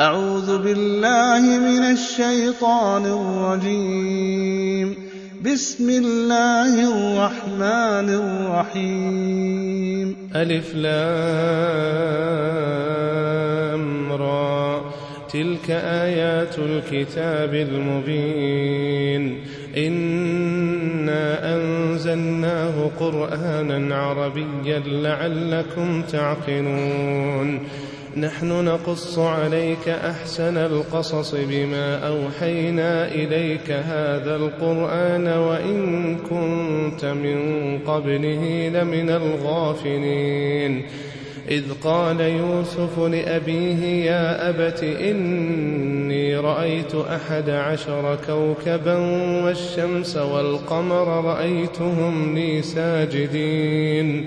أعوذ بالله من الشيطان الرجيم. بسم الله الرحمن الرحيم. ألف لام را. تلك آيات الكتاب المبين. إنا أنزلناه قرآنا عربيا لعلكم تعقلون. نحن نقص عليك أحسن القصص بما أوحينا إليك هذا القرآن وإن كنت من قبله لمن الغافلين. إذ قال يوسف لأبيه يا أبت إني رأيت أحد عشر كوكبا والشمس والقمر رأيتهم لي ساجدين.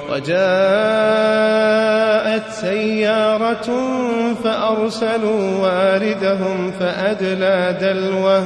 وجاءت سيارة فأرسلوا واردهم فأدلى دلوه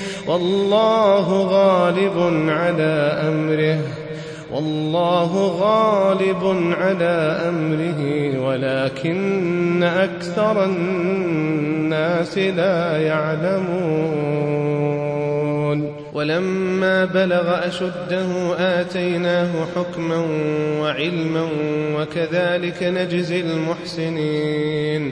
والله غالب على أمره. والله غالب على أمره ولكن أكثر الناس لا يعلمون. ولما بلغ أشده آتيناه حكما وعلما وكذلك نجزي المحسنين.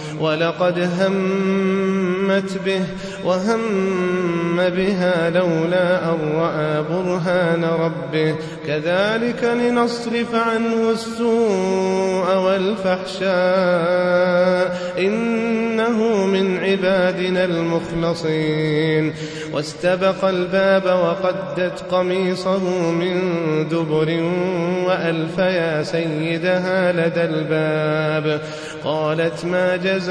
ولقد همت به وهم بها لولا أن رأى برهان ربه. كذلك لنصرف عنه السوء والفحشاء. إنه من عبادنا المخلصين. واستبق الباب وقدت قميصه من دبر وألف يا سيدها لدى الباب. قالت ما جزاء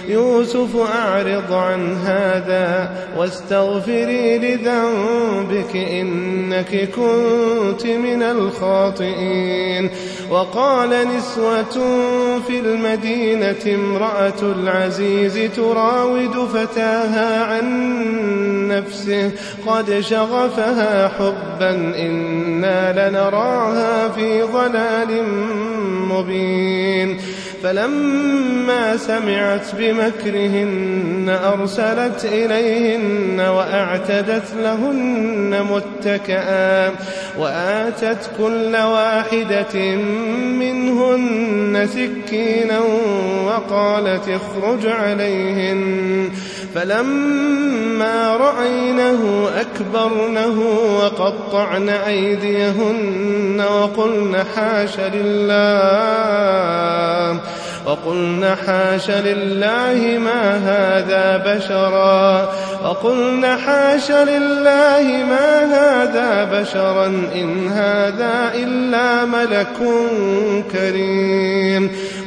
يوسف أعرض عن هذا واستغفري لذنبك إنك كنت من الخاطئين. وقال نسوة في المدينة امرأة العزيز تراود فتاها عن نفسه قد شغفها حبا إنا لنراها في ضلال مبين. فلما سمعت بمكرهن أرسلت إليهن وأعتدت لهن متكئا وآتت كل واحدة منهن سكينا وقالت اخرج عليهن. فلما رأينه أكبرنه وقطعن أيديهن وقلن حاش لله. وقلن حاش لله ما هذا بشرا. وقلن حاش لله ما هذا بشرا. إن هذا إلا ملك كريم.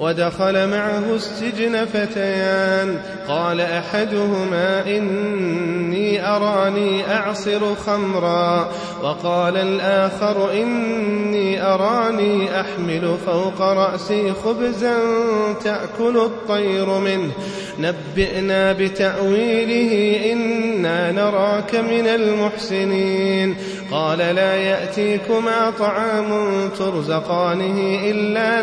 ودخل معه السجن فتيان. قال أحدهما إني أراني أعصر خمرا. وقال الآخر إني أراني أحمل فوق رأسي خبزا تأكل الطير منه. نبئنا بتأويله إنا نراك من المحسنين. قال لا يأتيكما طعام ترزقانه إلا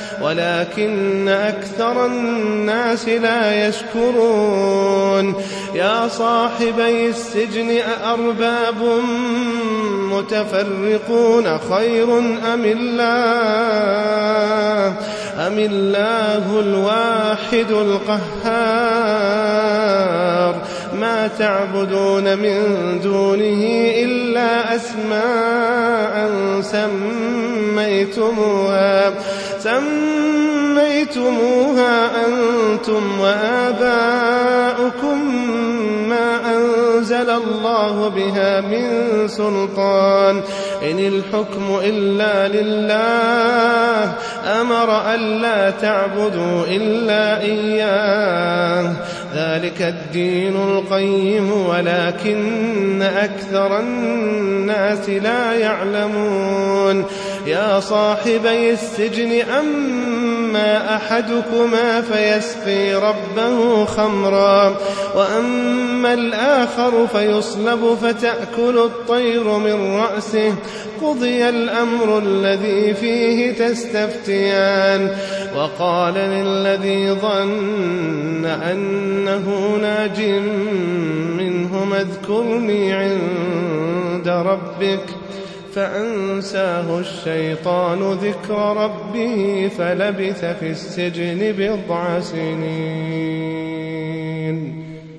ولكن أكثر الناس لا يشكرون. يا صاحبي السجن أأرباب متفرقون خير أم الله؟ أم الله الواحد القهار؟ ما تعبدون من دونه إلا أسماء سميتموها سميتموها أنتم وآباؤكم ما أنزل الله بها من سلطان. إن الحكم إلا لله أمر ألا تعبدوا إلا إياه. ذلك الدين القيم ولكن أكثر الناس لا يعلمون. يا صاحبي السجن أما أحدكما فيسقي ربه خمرا وأما الآخر فيصلب فتأكل الطير من رأسه. قضي الأمر الذي فيه تستفتيان. وقال للذي ظن أنه ناج منهم اذكرني عند ربك. فأنساه الشيطان ذكر ربه فلبث في السجن بضع سنين.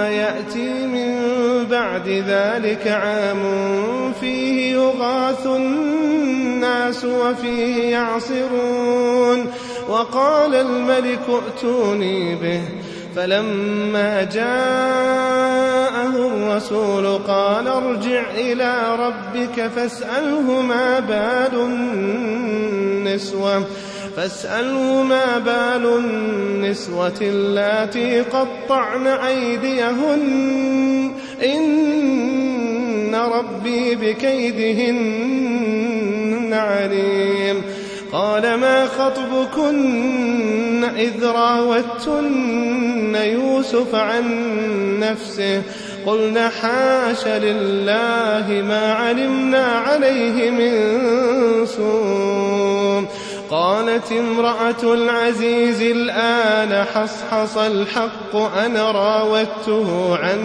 يأتي من بعد ذلك عام فيه يغاث الناس وفيه يعصرون. وقال الملك ائتوني به. فلما جاء جاءه الرسول قال ارجع إلى ربك فاسأله ما بال النسوة. فاسأله ما بال النسوة اللاتي قطعن أيديهن. إن ربي بكيدهن عليم. قال ما خطبكن إذ راوتن يوسف عن نفسه؟ قلنا حاش لله ما علمنا عليه من سوء. قالت امرأة العزيز الآن حصحص الحق أنا راودته عن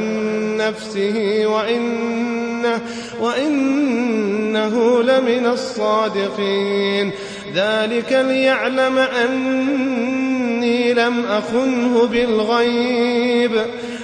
نفسه وإنه, وإنه لمن الصادقين. ذلك ليعلم أني لم أخنه بالغيب.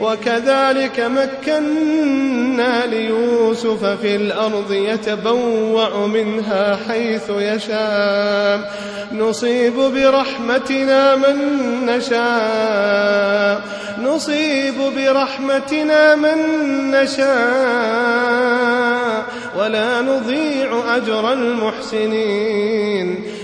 وكذلك مكنا ليوسف في الأرض يتبوأ منها حيث يشاء. نصيب برحمتنا من نشاء. نصيب برحمتنا من نشاء. ولا نضيع أجر المحسنين.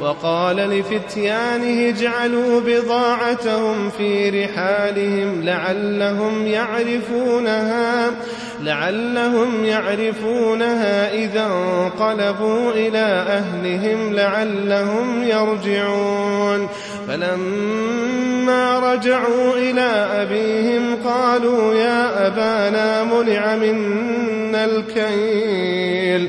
وقال لفتيانه اجعلوا بضاعتهم في رحالهم لعلهم يعرفونها لعلهم يعرفونها إذا انقلبوا إلى أهلهم لعلهم يرجعون. فلما رجعوا إلى أبيهم قالوا يا أبانا منع منا الكيل.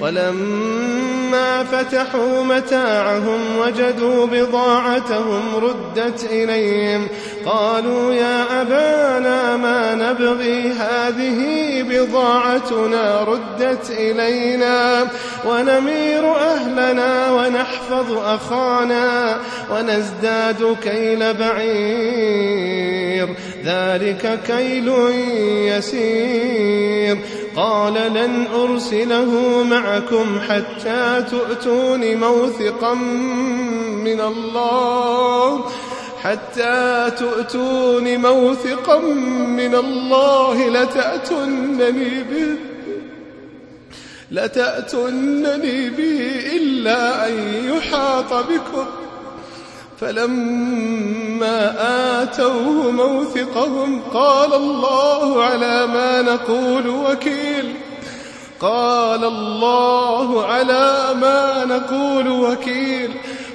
ولما فتحوا متاعهم وجدوا بضاعتهم ردت إليهم قالوا يا أبانا ما نبغي هذه بضاعتنا ردت إلينا ونمير أهلنا ونحفظ أخانا ونزداد كيل بعير. ذلك كيل يسير. قال لن أرسله معكم حتى تؤتون موثقا من الله. حتى تؤتون موثقا من الله لتأتنني به لتأتنني به إلا أن يحاط بكم. فلما آتوه موثقهم قال الله على ما نقول وكيل قال الله على ما نقول وكيل.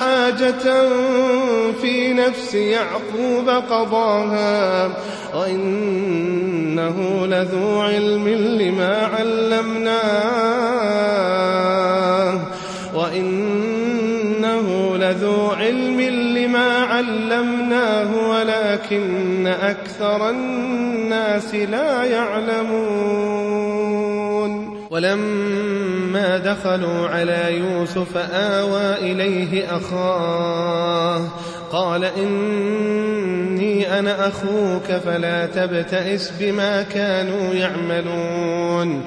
حاجة في نفس يعقوب قضاها وإنه لذو علم لما علمناه وإنه لذو علم لما علمناه ولكن أكثر الناس لا يعلمون ولما دخلوا على يوسف آوى إليه أخاه قال إني أنا أخوك فلا تبتئس بما كانوا يعملون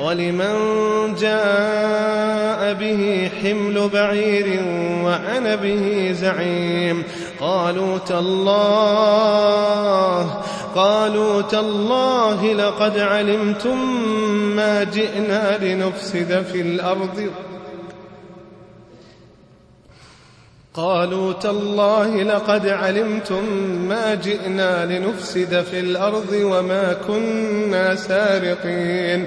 ولمن جاء به حمل بعير وأنا به زعيم قالوا تالله قالوا تالله لقد علمتم ما جئنا لنفسد في الأرض قالوا تالله لقد علمتم ما جئنا لنفسد في الأرض وما كنا سارقين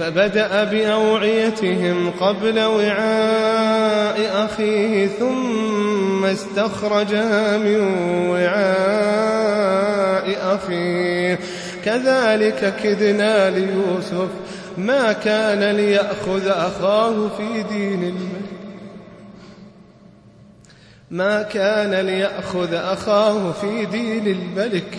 فبدأ بأوعيتهم قبل وعاء أخيه ثم استخرجها من وعاء أخيه. كذلك كدنا ليوسف ما كان ليأخذ أخاه في دين الملك. ما كان ليأخذ أخاه في دين الملك.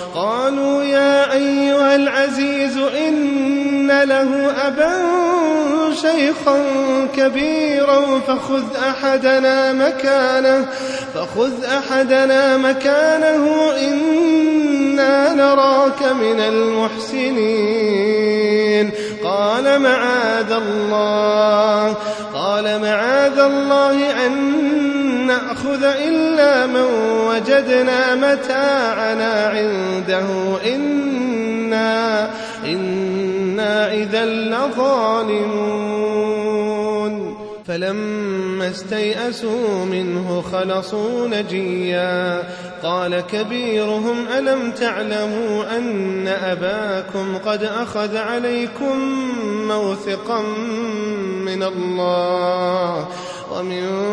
قالوا يا أيها العزيز إن له أبا شيخا كبيرا فخذ أحدنا مكانه فخذ أحدنا مكانه إنا نراك من المحسنين. قال معاذ الله قال معاذ الله أن نأخذ إلا من وجدنا متاعنا عنده. إنا, إنا إذا لظالمون. فلما استيئسوا منه خلصوا نجيا. قال كبيرهم ألم تعلموا أن أباكم قد أخذ عليكم موثقا من الله؟ ومن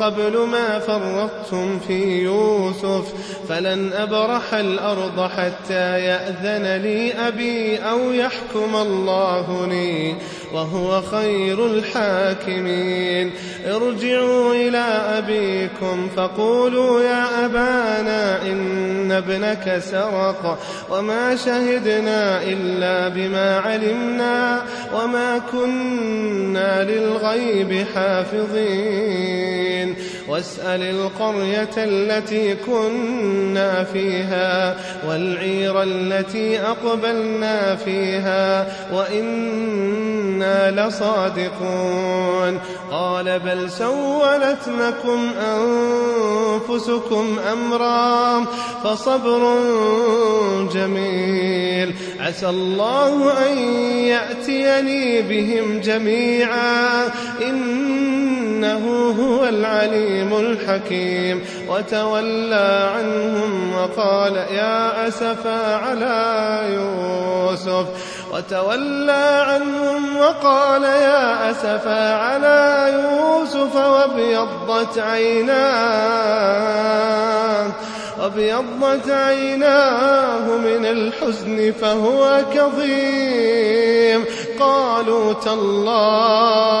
قبل ما فرطتم في يوسف فلن أبرح الأرض حتى يأذن لي أبي أو يحكم الله لي وهو خير الحاكمين. ارجعوا إلى أبيكم فقولوا يا أبانا إن ابنك سرق وما شهدنا إلا بما علمنا وما كنا للغيب حافظين. واسأل القرية التي كنا فيها والعير التي أقبلنا فيها لصادقون قال بل سولت لكم أنفسكم أمرا فصبر جميل عسى الله أن يأتيني بهم جميعا إنه هو العليم الحكيم. وتولى عنهم وقال يا أسفا على يوسف. وتولى عنهم وقال يا أسفا على يوسف وابيضت عيناه. وابيضت عيناه من الحزن فهو كظيم. قالوا تالله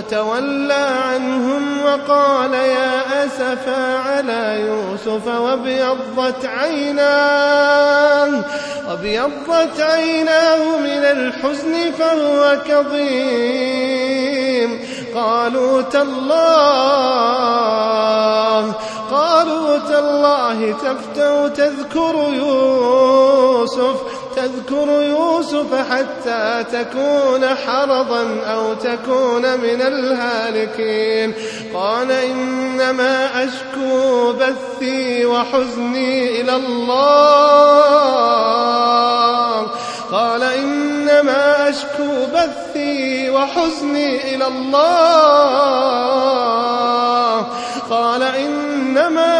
وتولى عنهم وقال يا أسفا على يوسف وابيضت عيناه وابيضت عيناه من الحزن فهو كظيم. قالوا تالله قالوا تالله تفتأ تذكر يوسف تذكر يوسف حتى تكون حرضا أو تكون من الهالكين. قال إنما أشكو بثي وحزني إلى الله. قال إنما أشكو بثي وحزني إلى الله. قال إنما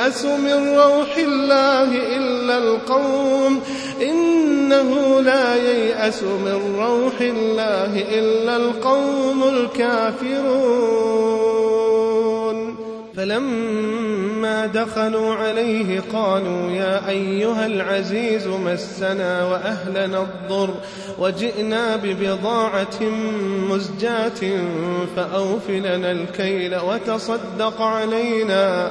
ييأس من روح الله إلا القوم إنه لا ييأس من روح الله إلا القوم الكافرون. فلما دخلوا عليه قالوا يا أيها العزيز مسنا وأهلنا الضر وجئنا ببضاعة مزجاة فأوف لنا الكيل وتصدق علينا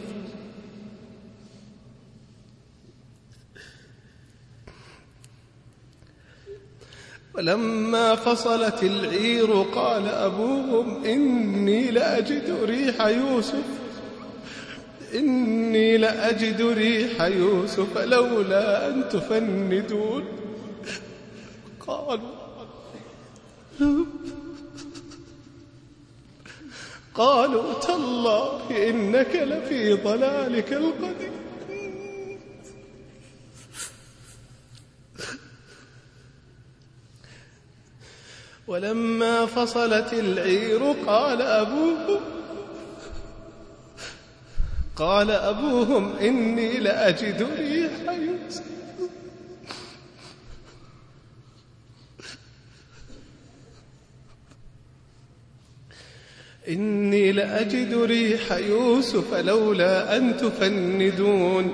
ولما فصلت العير قال أبوهم إني لأجد ريح يوسف إني لأجد ريح يوسف لولا أن تفندون. قالوا قالوا تالله إنك لفي ضلالك القديم. ولما فصلت العير قال أبوهم قال أبوهم إني لأجد ريح يوسف. إني لأجد ريح يوسف لولا أن تفندون.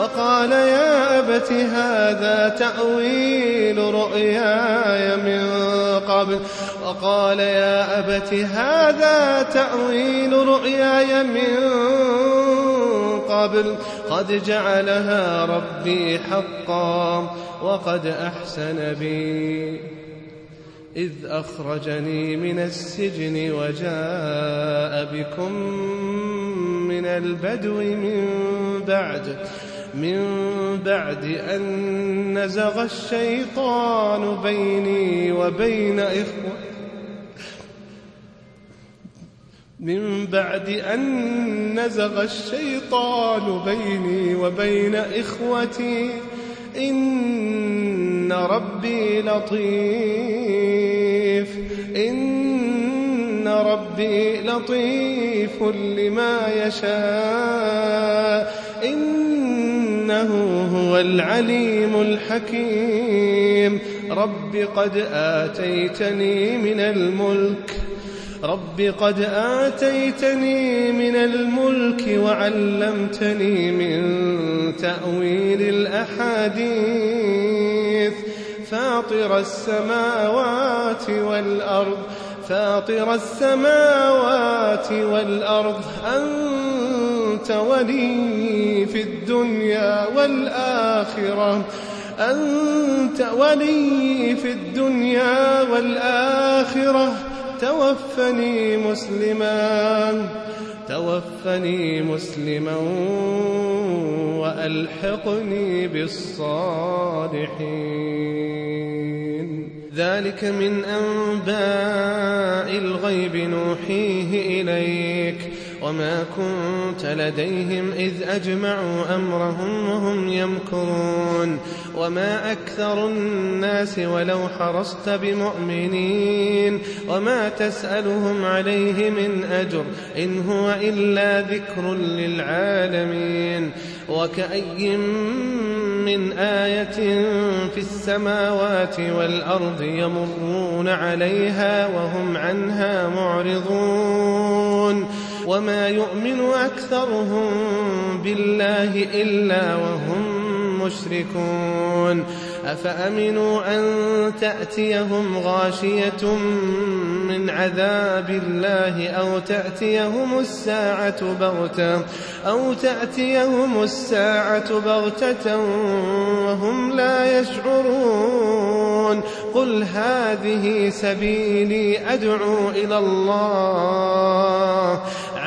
وقال يا أبت هذا تأويل رؤياي من قبل. وقال يا أبت هذا تأويل رؤياي من قبل. قد جعلها ربي حقا وقد أحسن بي. إذ أخرجني من السجن وجاء بكم من البدو من بعد. من بعد أن نزغ الشيطان بيني وبين إخوة من بعد أن نزغ الشيطان بيني وبين إخوتي إن ربي لطيف. إن ربي لطيف لما يشاء. إنه هو العليم الحكيم. رب قد آتيتني من الملك رب قد آتيتني من الملك وعلمتني من تأويل الأحاديث. فاطر السماوات والأرض فاطر السماوات والأرض. أنت ولي في الدنيا والآخرة. أنت ولي في الدنيا والآخرة. توفني مسلما توفني مسلما وألحقني بالصالحين. ذلك من أنباء الغيب نوحيه إليك. وما كنت لديهم إذ أجمعوا أمرهم وهم يمكرون وما أكثر الناس ولو حرصت بمؤمنين وما تسألهم عليه من أجر إن هو إلا ذكر للعالمين وكأي من آية في السماوات والأرض يمرون عليها وهم عنها معرضون وما يؤمن أكثرهم بالله إلا وهم مشركون أفأمنوا أن تأتيهم غاشية من عذاب الله أو تأتيهم الساعة بغتة أو تأتيهم الساعة بغتة وهم لا يشعرون قل هذه سبيلي أدعو إلى الله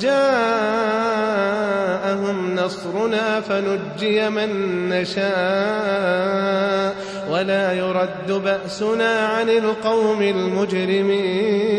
جاءهم نصرنا فنجي من نشاء ولا يرد بأسنا عن القوم المجرمين